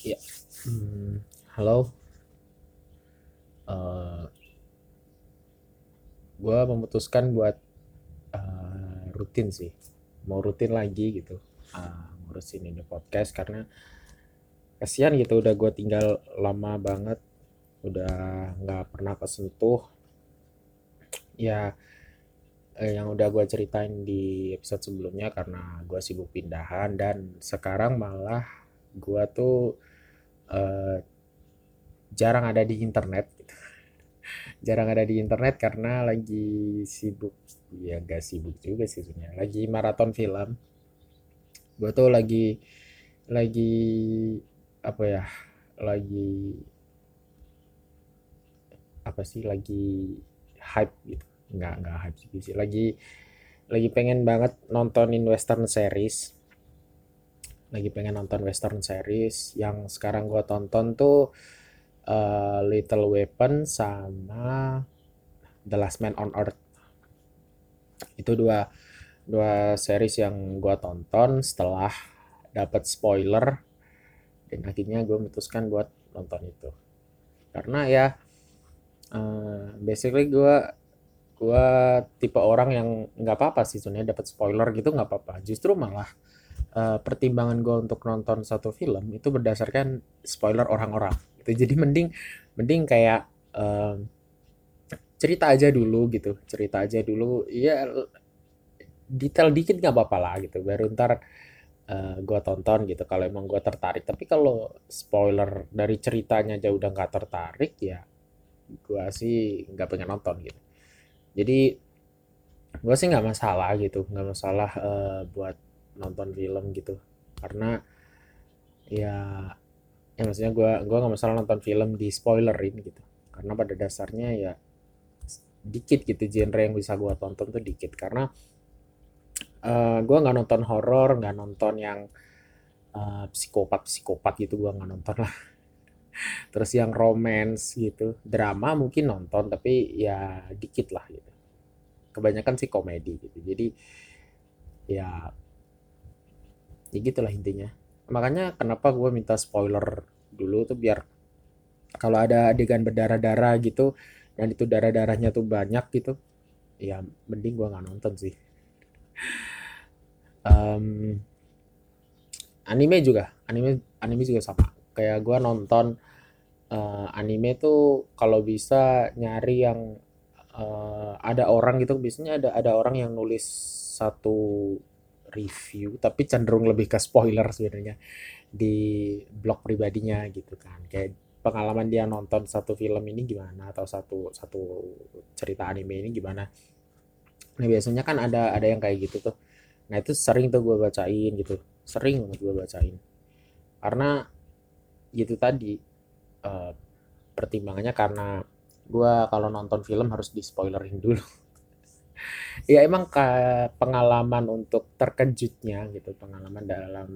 Ya, hmm, halo. Eh, gue memutuskan buat eh, rutin sih, mau rutin lagi gitu, eh, ngurusin ini podcast karena kasihan gitu udah gue tinggal lama banget, udah nggak pernah kesentuh. Ya, yang udah gue ceritain di episode sebelumnya karena gue sibuk pindahan dan sekarang malah gue tuh eh, jarang ada di internet. Jarang ada di internet karena lagi sibuk, ya gak sibuk juga sih sebenarnya. Lagi maraton film. Gue tuh lagi lagi apa ya? Lagi apa sih? Lagi hype gitu. Nggak nggak hype sih. Lagi lagi pengen banget nontonin western series. Lagi pengen nonton western series yang sekarang gue tonton tuh eh, Little Weapon sama The Last Man on Earth. Itu dua dua series yang gua tonton setelah dapat spoiler dan akhirnya gue memutuskan buat nonton itu. Karena ya eh, basically gua gua tipe orang yang nggak apa-apa sih sebenarnya dapat spoiler gitu nggak apa-apa. Justru malah eh, pertimbangan gue untuk nonton satu film itu berdasarkan spoiler orang-orang. Itu jadi mending mending kayak eh, cerita aja dulu gitu, cerita aja dulu. Ya detail dikit nggak apa-apa lah gitu. Baru ntar uh, gue tonton gitu. Kalau emang gue tertarik. Tapi kalau spoiler dari ceritanya aja udah nggak tertarik ya gue sih nggak pengen nonton gitu. Jadi gue sih nggak masalah gitu. Nggak masalah uh, buat nonton film gitu. Karena ya ya maksudnya gue gua nggak masalah nonton film di spoilerin gitu. Karena pada dasarnya ya dikit gitu genre yang bisa gue tonton tuh dikit. Karena uh, gue nggak nonton horor nggak nonton yang uh, psikopat psikopat gitu gue nggak nonton lah. Terus yang romance gitu. Drama mungkin nonton tapi ya dikit lah gitu. Kebanyakan sih komedi gitu. Jadi ya ya gitulah intinya. Makanya kenapa gue minta spoiler dulu tuh biar kalau ada adegan berdarah-darah gitu dan itu darah-darahnya tuh banyak gitu ya mending gue nggak nonton sih. Em, anime juga anime anime juga sama. Kayak gue nonton eh, anime tuh kalau bisa nyari yang eh, ada orang gitu biasanya ada ada orang yang nulis satu review tapi cenderung lebih ke spoiler sebenarnya di blog pribadinya gitu kan. Kayak pengalaman dia nonton satu film ini gimana atau satu satu cerita anime ini gimana. Nah biasanya kan ada ada yang kayak gitu tuh. Nah itu sering tuh gue bacain gitu. Sering gue bacain. Karena gitu tadi eh, pertimbangannya karena gue kalau nonton film harus di spoilerin dulu ya emang ke pengalaman untuk terkejutnya gitu pengalaman dalam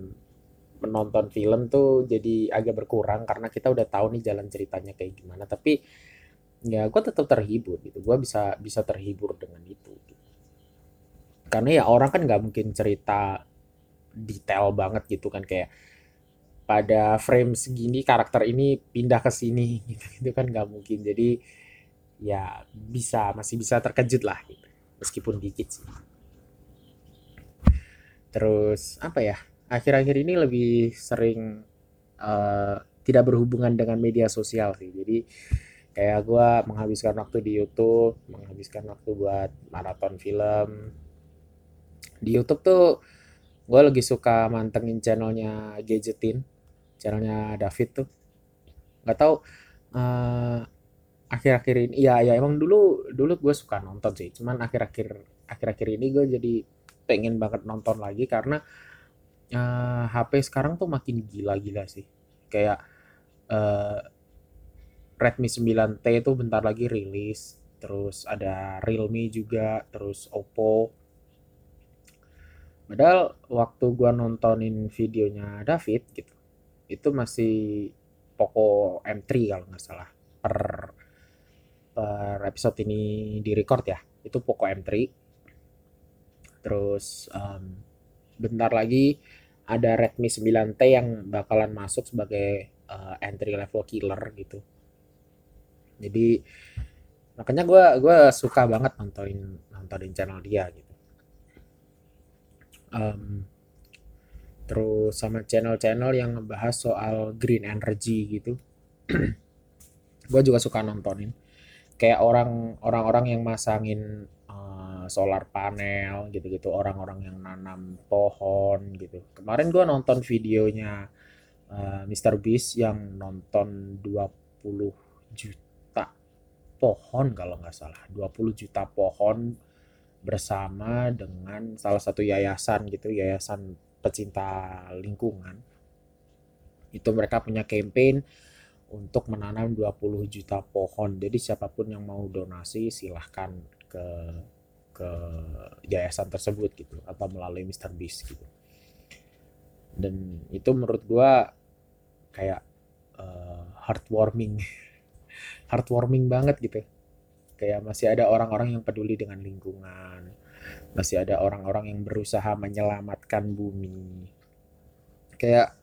menonton film tuh jadi agak berkurang karena kita udah tahu nih jalan ceritanya kayak gimana. Tapi ya gue tetap terhibur gitu. Gue bisa bisa terhibur dengan itu gitu. karena ya orang kan nggak mungkin cerita detail banget gitu kan. Kayak pada frame segini karakter ini pindah ke sini gitu itu kan nggak mungkin. Jadi ya bisa masih bisa terkejut lah gitu meskipun dikit sih. Terus apa ya akhir-akhir ini lebih sering eh, tidak berhubungan dengan media sosial sih. Jadi kayak gue menghabiskan waktu di YouTube menghabiskan waktu buat maraton film. Di YouTube tuh gue lagi suka mantengin channelnya Gadgetin channelnya David tuh. Nggak tahu eh, akhir-akhir ini. Ya ya emang dulu dulu gue suka nonton sih. Cuman akhir-akhir akhir-akhir ini gue jadi pengen banget nonton lagi karena eh, HP sekarang tuh makin gila-gila sih. Kayak eh, Redmi 9T itu bentar lagi rilis terus ada Realme juga terus Oppo. Padahal waktu gue nontonin videonya David gitu itu masih Poco M3 kalau nggak salah per per episode ini di record ya. Itu Poco M3 terus em, bentar lagi ada Redmi 9T yang bakalan masuk sebagai uh, entry level killer gitu. Jadi makanya gue gue suka banget nontonin nontonin channel dia gitu. Um, terus sama channel-channel yang ngebahas soal green energy gitu. Gue juga suka nontonin kayak orang orang-orang yang masangin uh, solar panel gitu-gitu orang-orang yang nanam pohon gitu kemarin gue nonton videonya uh, Mr. Beast yang nonton 20 juta pohon kalau nggak salah 20 juta pohon bersama dengan salah satu yayasan gitu yayasan pecinta lingkungan itu mereka punya campaign untuk menanam 20 juta pohon. Jadi siapa pun yang mau donasi silahkan ke ke yayasan tersebut gitu atau melalui Mr. Beast gitu. Dan itu menurut gua kayak uh, heartwarming. Heartwarming banget gitu. Kayak masih ada orang-orang yang peduli dengan lingkungan. Masih ada orang-orang yang berusaha menyelamatkan bumi. Kayak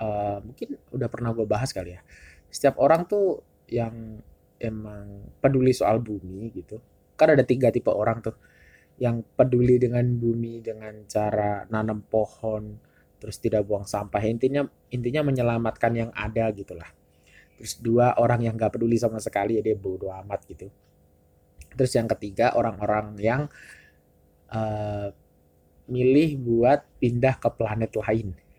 uh, mungkin udah pernah gue bahas kali ya setiap orang tuh yang emang peduli soal bumi gitu. Kan ada tiga tipe orang tuh. Yang peduli dengan bumi dengan cara nanam pohon terus tidak buang sampah. Intinya intinya menyelamatkan yang ada gitulah. Terus dua orang yang gak peduli sama sekali ya dia bodoh amat gitu. Terus yang ketiga orang-orang yang uh, milih buat pindah ke planet lain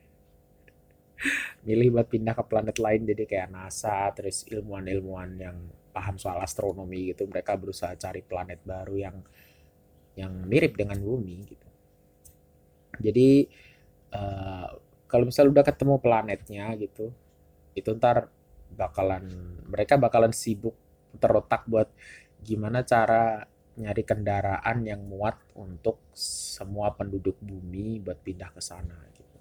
milih buat pindah ke planet lain jadi kayak NASA terus ilmuwan-ilmuwan yang paham soal astronomi gitu mereka berusaha cari planet baru yang yang mirip dengan bumi gitu. Jadi uh, kalau misalnya udah ketemu planetnya gitu itu ntar bakalan mereka bakalan sibuk terotak buat gimana cara nyari kendaraan yang muat untuk semua penduduk bumi buat pindah ke sana gitu.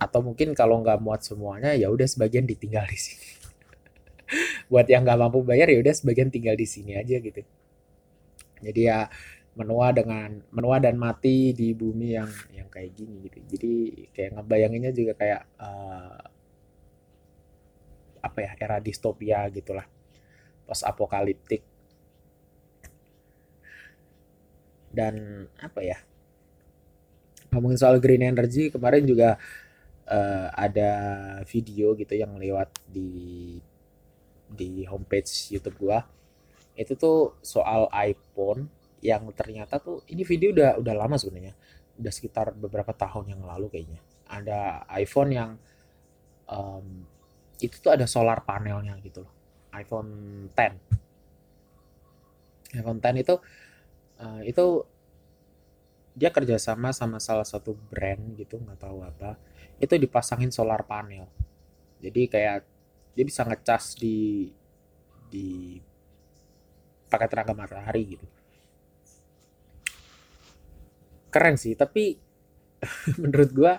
Atau mungkin kalau nggak muat semuanya ya udah sebagian ditinggal di sini. buat yang nggak mampu bayar ya udah sebagian tinggal di sini aja gitu. Jadi ya menua dengan menua dan mati di bumi yang yang kayak gini gitu jadi kayak ngebayanginnya juga kayak uh, apa ya era distopia gitulah post apokaliptik dan apa ya ngomongin soal green energy kemarin juga uh, ada video gitu yang lewat di di homepage YouTube gua. Itu tuh soal iPhone yang ternyata tuh ini video udah udah lama sebenarnya. Udah sekitar beberapa tahun yang lalu kayaknya. Ada iPhone yang um, itu tuh ada solar panelnya gitu iPhone 10 iPhone 10 itu uh, itu dia kerjasama sama salah satu brand gitu nggak tahu apa itu dipasangin solar panel. Jadi kayak dia bisa ngecas di di pakai tenaga matahari gitu. Keren sih tapi menurut gua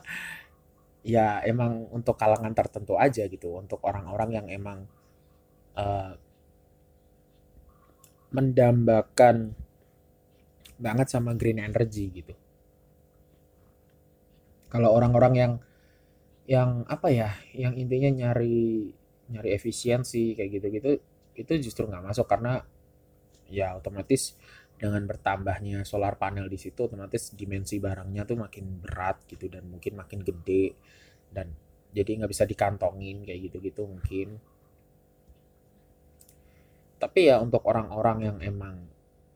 ya emang untuk kalangan tertentu aja gitu. Untuk orang-orang yang emang uh, mendambakan banget sama green energy gitu. Kalau orang-orang yang yang apa ya yang intinya nyari nyari efisiensi kayak gitu-gitu itu justru nggak masuk karena ya otomatis dengan bertambahnya solar panel di situ otomatis dimensi barangnya tuh makin berat gitu dan mungkin makin gede dan jadi nggak bisa dikantongin kayak gitu-gitu mungkin. Tapi ya untuk orang-orang yang emang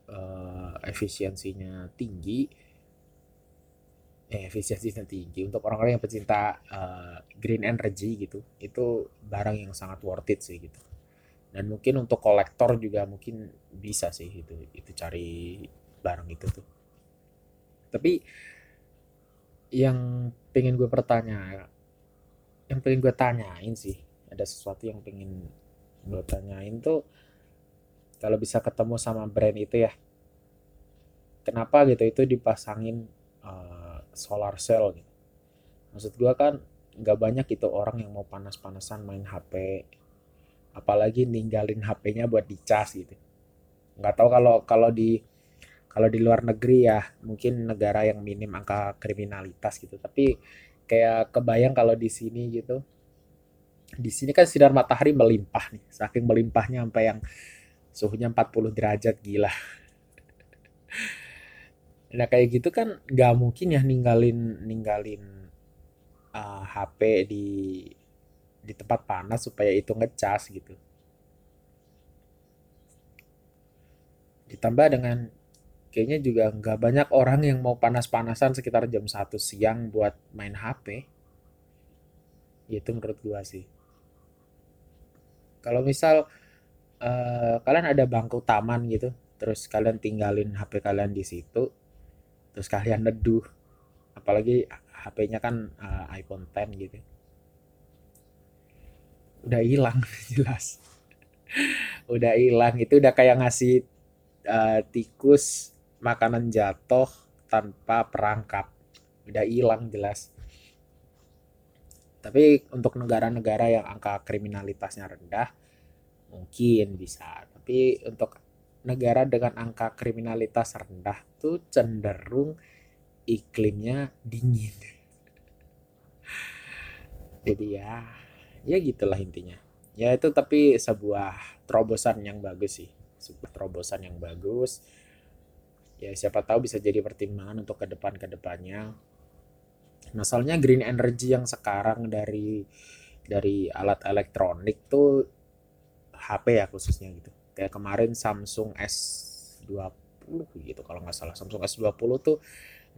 uh, efisiensinya tinggi eh, efisiensinya tinggi. Untuk orang-orang yang pecinta uh, green energy gitu itu barang yang sangat worth it sih gitu. Dan mungkin untuk kolektor juga mungkin bisa sih itu itu cari barang itu tuh. Tapi yang pengen gue pertanya yang pengen gue tanyain sih ada sesuatu yang pengen gue tanyain tuh kalau bisa ketemu sama brand itu ya kenapa gitu itu dipasangin uh, solar cell gitu. Maksud gue kan nggak banyak itu orang yang mau panas-panasan main HP apalagi ninggalin HP-nya buat dicas gitu. Nggak tahu kalau kalau di kalau di luar negeri ya mungkin negara yang minim angka kriminalitas gitu. Tapi kayak kebayang kalau di sini gitu. Di sini kan sinar matahari melimpah nih. Saking melimpahnya sampai yang suhunya 40 derajat gila nah kayak gitu kan nggak mungkin ya ninggalin ninggalin uh, HP di di tempat panas supaya itu ngecas gitu. Ditambah dengan kayaknya juga nggak banyak orang yang mau panas-panasan sekitar jam 1 siang buat main HP itu menurut gua sih. Kalau misal uh, kalian ada bangku taman gitu terus kalian tinggalin HP kalian di situ terus kalian neduh. Apalagi HP-nya kan uh, iPhone 10 gitu. Udah hilang jelas. Udah hilang. Itu udah kayak ngasih uh, tikus makanan jatuh tanpa perangkap. Udah hilang jelas. Tapi untuk negara-negara yang angka kriminalitasnya rendah mungkin bisa. Tapi untuk negara dengan angka kriminalitas rendah tuh cenderung iklimnya dingin. Jadi ya, ya gitulah intinya. Ya itu tapi sebuah terobosan yang bagus sih, sebuah terobosan yang bagus. Ya siapa tahu bisa jadi pertimbangan untuk ke depan ke depannya. Masalahnya green energy yang sekarang dari dari alat elektronik tuh HP ya khususnya gitu kayak kemarin Samsung S20 gitu kalau nggak salah. Samsung S20 tuh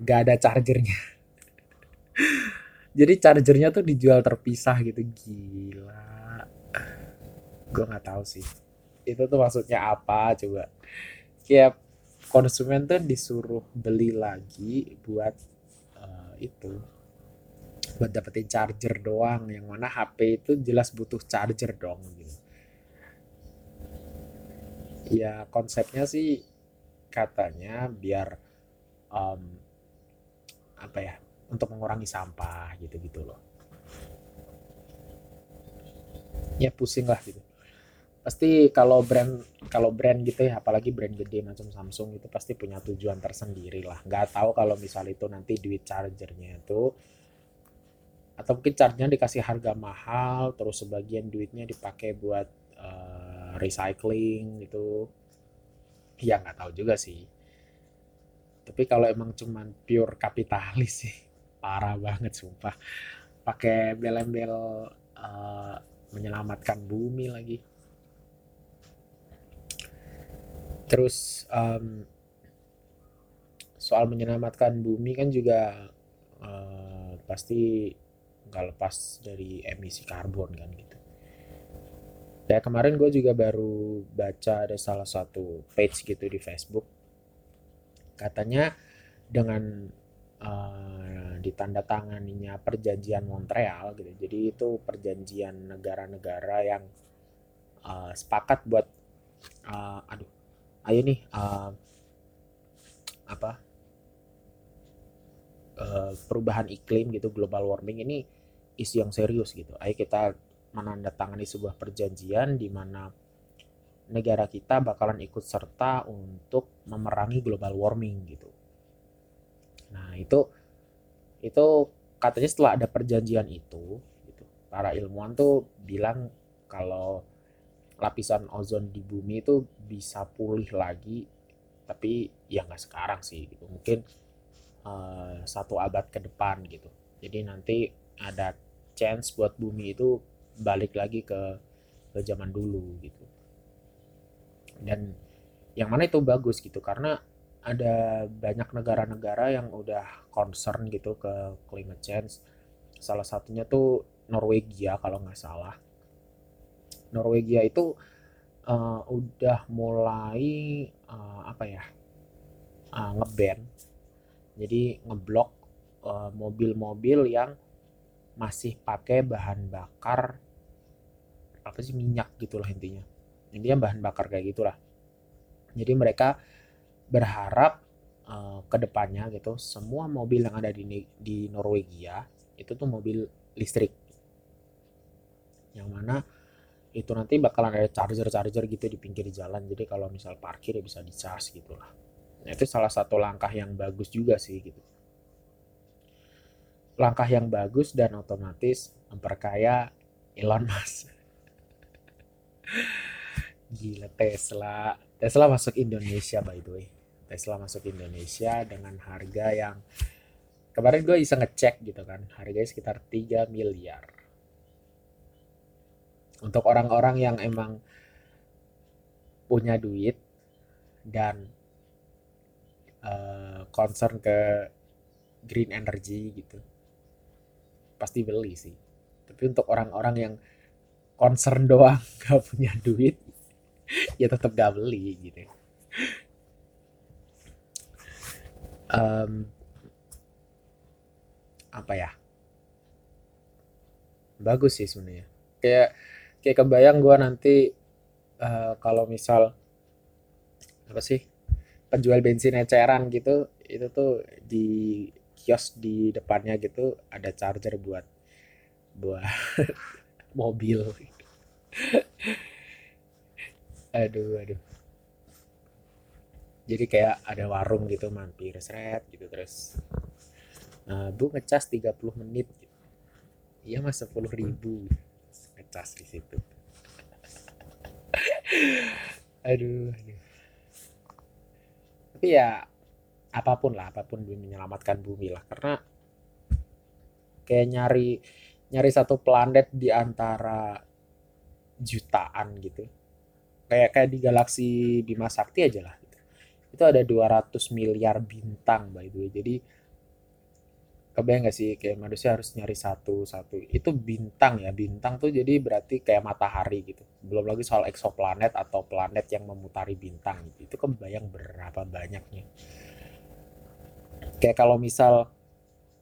nggak ada chargernya. Jadi chargernya tuh dijual terpisah gitu. Gila. Gue nggak tahu sih. Itu tuh maksudnya apa? Coba. Kayak konsumen tuh disuruh beli lagi buat uh, itu. Buat dapetin charger doang. Yang mana HP itu jelas butuh charger dong gitu ya konsepnya sih katanya biar um, apa ya untuk mengurangi sampah gitu-gitu loh. Ya pusing lah gitu. Pasti kalau brand kalau brand gitu ya apalagi brand gede macam Samsung itu pasti punya tujuan tersendiri lah. Nggak tahu kalau misal itu nanti duit chargernya itu atau mungkin chargernya dikasih harga mahal terus sebagian duitnya dipakai buat uh, recycling gitu. Ya nggak tahu juga sih. Tapi kalau emang cuman pure kapitalis sih parah banget sumpah. Pakai bel-embel uh, menyelamatkan bumi lagi. Terus um, soal menyelamatkan bumi kan juga uh, pasti nggak lepas dari emisi karbon kan gitu Kayak kemarin gue juga baru baca ada salah satu page gitu di Facebook. Katanya dengan uh, ditandatanganinya perjanjian Montreal gitu. Jadi itu perjanjian negara-negara yang uh, sepakat buat uh, aduh ayo nih uh, apa uh, perubahan iklim gitu global warming ini isu yang serius gitu. Ayo kita menandatangani sebuah perjanjian di mana negara kita bakalan ikut serta untuk memerangi global warming gitu. Nah, itu itu katanya setelah ada perjanjian itu gitu, para ilmuwan tuh bilang kalau lapisan ozon di bumi itu bisa pulih lagi tapi ya nggak sekarang sih gitu mungkin uh, satu abad ke depan gitu jadi nanti ada chance buat bumi itu balik lagi ke ke zaman dulu gitu. Dan yang mana itu bagus gitu karena ada banyak negara-negara yang udah concern gitu ke climate change. Salah satunya tuh Norwegia kalau nggak salah. Norwegia itu uh, udah mulai uh, apa ya uh, ngeban. Jadi ngeblok mobil-mobil uh, yang masih pakai bahan bakar apa sih minyak gitulah intinya. Intinya bahan bakar kayak gitulah. Jadi mereka berharap uh, ke depannya gitu semua mobil yang ada di di Norwegia itu tuh mobil listrik. Yang mana itu nanti bakalan ada charger-charger gitu di pinggir jalan. Jadi kalau misal parkir ya bisa dicas gitu lah nah, itu salah satu langkah yang bagus juga sih gitu. Langkah yang bagus dan otomatis memperkaya Elon Musk. Gila Tesla. Tesla masuk Indonesia by the way. Tesla masuk Indonesia dengan harga yang kemarin gue bisa ngecek gitu kan. Harganya sekitar 3 miliar. Untuk orang-orang yang emang punya duit dan uh, concern ke green energy gitu pasti beli sih tapi untuk orang-orang yang concern doang gak punya duit ya tetap gak beli gitu. Um, apa ya? Bagus sih sebenarnya. Kayak kayak kebayang gue nanti uh, kalau misal apa sih penjual bensin eceran gitu itu tuh di kios di depannya gitu ada charger buat buat mobil. Aduh aduh. Jadi kayak ada warung gitu mampir seret gitu terus nah, bu ngecas 30 menit. Iya mas 10 ribu. Ngecas di situ. Aduh, aduh. Tapi ya apa pun lah apa pun menyelamatkan bumi lah. Karena kayak nyari nyari satu planet di antara jutaan gitu. Kayak kayak di galaksi Bima Sakti aja lah gitu. itu ada 200 miliar bintang by the way. Jadi kebayang gak sih kayak manusia harus nyari satu satu itu bintang ya bintang tuh jadi berarti kayak matahari gitu. Belum lagi soal eksoplanet atau planet yang memutari bintang gitu. itu kebayang berapa banyaknya. Kayak kalau misal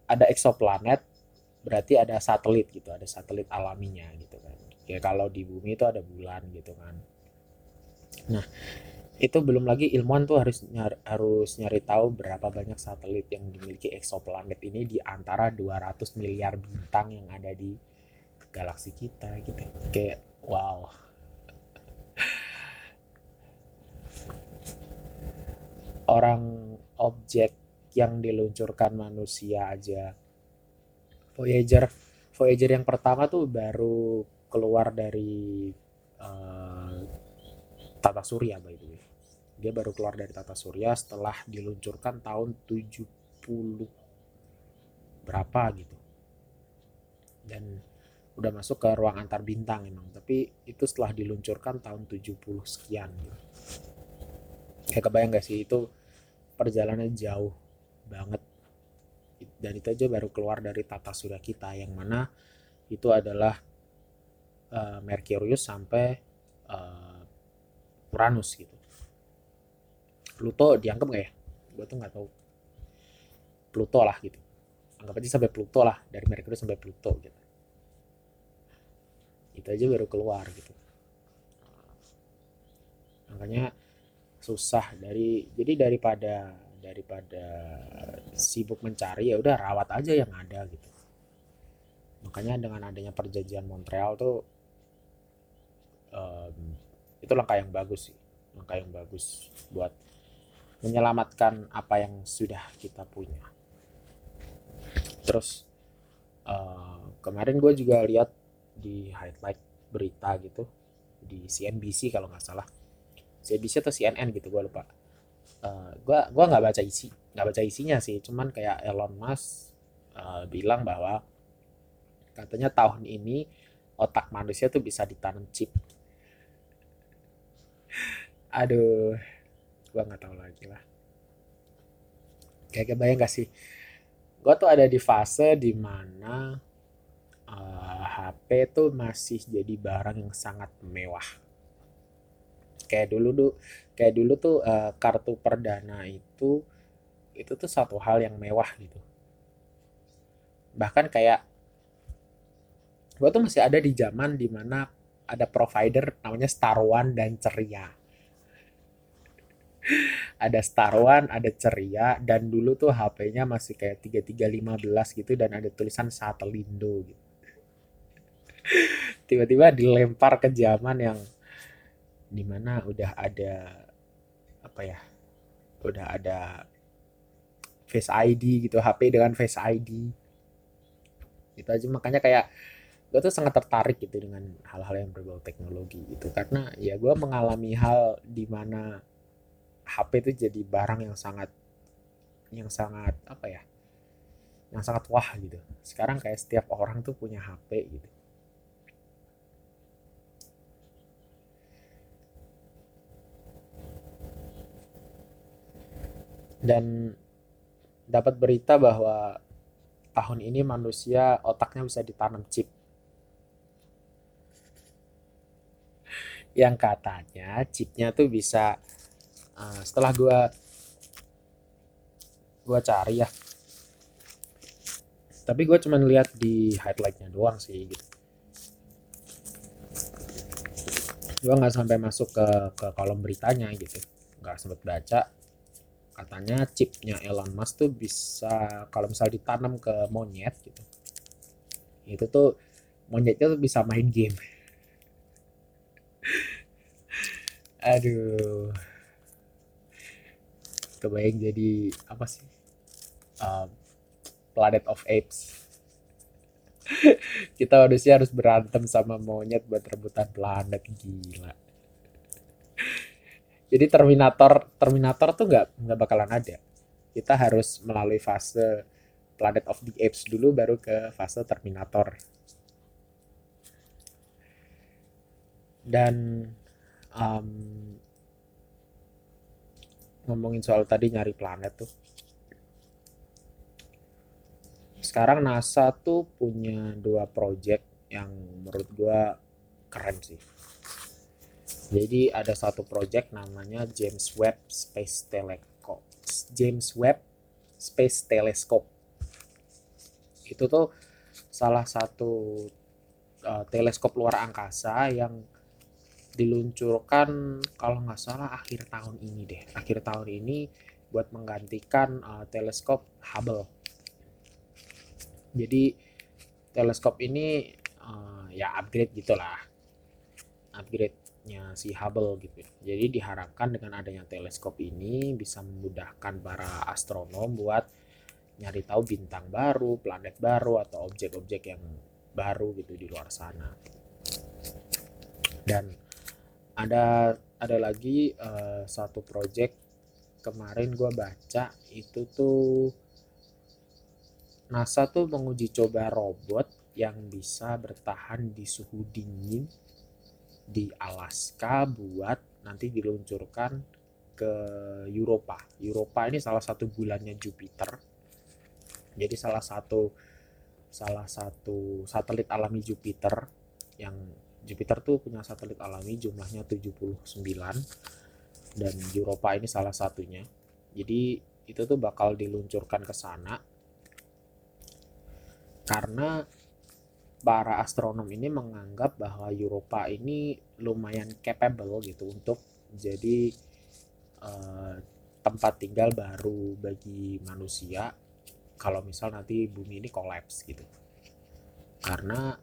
ada eksoplanet berarti ada satelit gitu ada satelit alaminya gitu kan. Kayak kalau di bumi itu ada bulan gitu kan. Nah itu belum lagi ilmuwan tuh harus nyari, harus nyari tahu berapa banyak satelit yang dimiliki eksoplanet ini di antara 200 miliar bintang yang ada di galaksi kita gitu. Kayak wow. Orang objek yang diluncurkan manusia aja Voyager. Voyager yang pertama tuh baru keluar dari uh, tata surya by the way. Dia baru keluar dari tata surya setelah diluncurkan tahun 70 berapa gitu. Dan udah masuk ke ruang antar bintang emang. Tapi itu setelah diluncurkan tahun 70 sekian gitu. kayak kebayang gak sih? Itu perjalanan jauh banget dan itu aja baru keluar dari tata surya kita yang mana itu adalah uh, Merkurius sampai uh, Uranus gitu. Pluto dianggap nggak ya? Gue tuh nggak tahu. Pluto lah gitu. Anggap aja sampai Pluto lah dari Merkurius sampai Pluto gitu. Itu aja baru keluar gitu. Makanya susah dari jadi daripada daripada sibuk mencari ya udah rawat aja yang ada gitu makanya dengan adanya perjanjian Montreal tuh um, itu langkah yang bagus sih langkah yang bagus buat menyelamatkan apa yang sudah kita punya. Terus uh, kemarin gue juga lihat di highlight berita gitu di CNBC kalau nggak salah, CNBC atau CNN gitu gue lupa. Uh, gue gua nggak baca isi nggak baca isinya sih, cuman kayak Elon Musk uh, bilang bahwa katanya tahun ini otak manusia tuh bisa ditanam chip. Aduh, gue nggak tahu lagi lah. Kayak kebayang gak sih? Gue tuh ada di fase di mana uh, eh, HP tuh masih jadi barang yang sangat mewah kayak dulu tuh kayak dulu tuh uh, kartu perdana itu itu tuh satu hal yang mewah gitu bahkan kayak gue tuh masih ada di zaman di mana ada provider namanya Star One dan Ceria ada Star One, ada Ceria, dan dulu tuh HP-nya masih kayak 3315 gitu dan ada tulisan Satelindo gitu. Tiba-tiba dilempar ke zaman yang di mana udah ada apa ya, udah ada Face ID gitu, HP dengan Face ID. itu aja makanya kayak gue tuh sangat tertarik gitu dengan hal-hal yang berbau teknologi gitu. Karena ya gue mengalami hal di mana HP itu jadi barang yang sangat yang sangat apa ya yang sangat wah gitu. Sekarang kayak setiap orang tuh punya HP gitu dan dapat berita bahwa tahun ini manusia otaknya bisa ditanam chip. Yang katanya chipnya tuh bisa uh, setelah gua gua cari ya. Tapi gue cuman lihat di highlightnya doang sih gitu. Gue nggak sampai masuk ke ke kolom beritanya gitu. Nggak sempet baca katanya chipnya Elon Musk tuh bisa kalau misal ditanam ke monyet gitu itu tuh monyetnya tuh bisa main game. Aduh. Kebayang jadi apa sih? Uh, Planet of Apes. Kita manusia harus berantem sama monyet buat rebutan planet gila jadi Terminator Terminator tuh nggak nggak bakalan ada. Kita harus melalui fase Planet of the Apes dulu baru ke fase Terminator. Dan um, ngomongin soal tadi nyari planet tuh. Sekarang NASA tuh punya dua project yang menurut gua keren sih jadi ada satu project namanya James Webb Space Telescope. James Webb Space Telescope. Itu tuh salah satu uh, teleskop luar angkasa yang diluncurkan kalau nggak salah akhir tahun ini deh. Akhir tahun ini buat menggantikan uh, teleskop Hubble. Jadi teleskop ini uh, ya upgrade gitulah upgrade-nya si Hubble gitu jadi diharapkan dengan adanya teleskop ini bisa memudahkan para astronom buat nyari tahu bintang baru, planet baru atau objek-objek yang baru gitu di luar sana. Dan ada ada lagi uh, satu project kemarin gue baca itu tuh NASA tuh menguji coba robot yang bisa bertahan di suhu dingin di Alaska buat nanti diluncurkan ke Eropa. Eropa ini salah satu bulannya Jupiter. Jadi salah satu salah satu satelit alami Jupiter yang Jupiter tuh punya satelit alami jumlahnya 79 dan Europa ini salah satunya. Jadi itu tuh bakal diluncurkan ke sana karena para astronom ini menganggap bahwa Europa ini lumayan capable gitu untuk jadi uh, tempat tinggal baru bagi manusia kalau misal nanti bumi ini kolaps gitu karena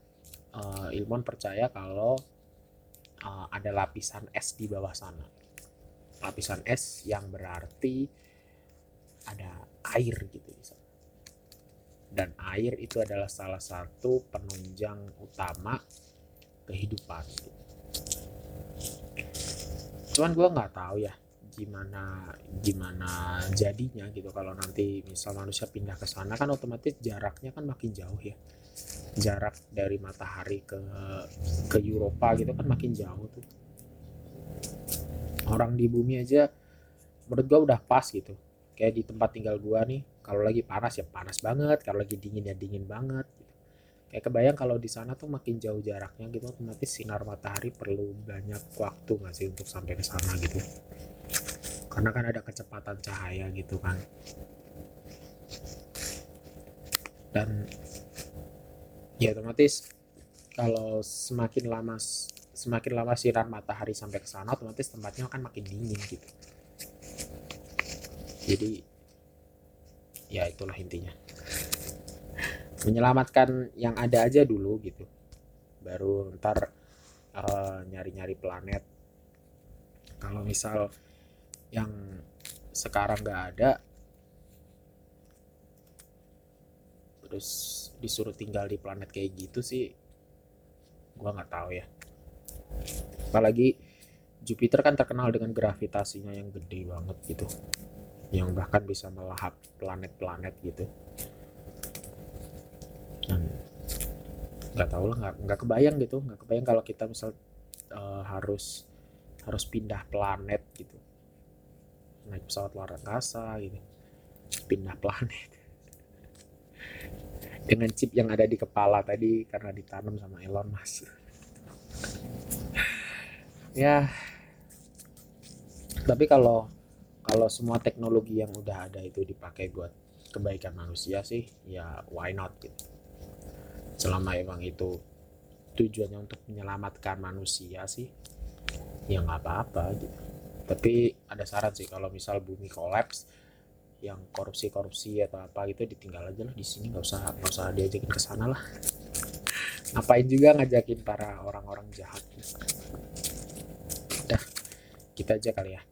uh, ilmuwan percaya kalau uh, ada lapisan es di bawah sana. Lapisan es yang berarti ada air gitu di sana. Dan air itu adalah salah satu penunjang utama kehidupan. Cuman gue nggak tahu ya gimana gimana jadinya gitu. Kalau nanti misal manusia pindah ke sana kan otomatis jaraknya kan makin jauh ya. Jarak dari matahari ke ke Eropa gitu kan makin jauh tuh. Orang di bumi aja menurut gua udah pas gitu. Kayak di tempat tinggal gua nih kalau lagi panas ya panas banget. Kalau lagi dingin ya dingin banget gitu. kayak kebayang kalau di sana tuh makin jauh jaraknya gitu otomatis sinar matahari perlu banyak waktu nggak sih untuk sampai ke sana gitu? Karena kan ada kecepatan cahaya gitu kan. Dan ya otomatis kalau semakin lama semakin lama sinar matahari sampai ke sana otomatis tempatnya akan makin dingin gitu. Jadi ya itulah intinya. Menyelamatkan yang ada aja dulu gitu. Baru ntar uh, nyari-nyari planet. Kalau misal yang sekarang nggak ada terus disuruh tinggal di planet kayak gitu sih gua nggak tahu ya. Apalagi Jupiter kan terkenal dengan gravitasinya yang gede banget gitu yang bahkan bisa melahap planet-planet gitu. Dan nggak tahu lah nggak nggak kebayang gitu. Nggak kebayang kalau kita misal uh, harus harus pindah planet gitu. Naik pesawat luar angkasa gitu. Pindah planet. Dengan chip yang ada di kepala tadi karena ditanam sama Elon Musk. Ya. Tapi kalau kalau semua teknologi yang udah ada itu dipakai buat kebaikan manusia sih ya why not gitu. Selama emang itu tujuannya untuk menyelamatkan manusia sih ya nggak apa-apa gitu. Tapi ada syarat sih kalau misal bumi kolaps yang korupsi-korupsi atau apa gitu ditinggal aja lah di sini. Nggak usah nggak usah diajakin ke sana lah. Ngapain juga ngajakin para orang-orang jahat? Udah kita aja kali ya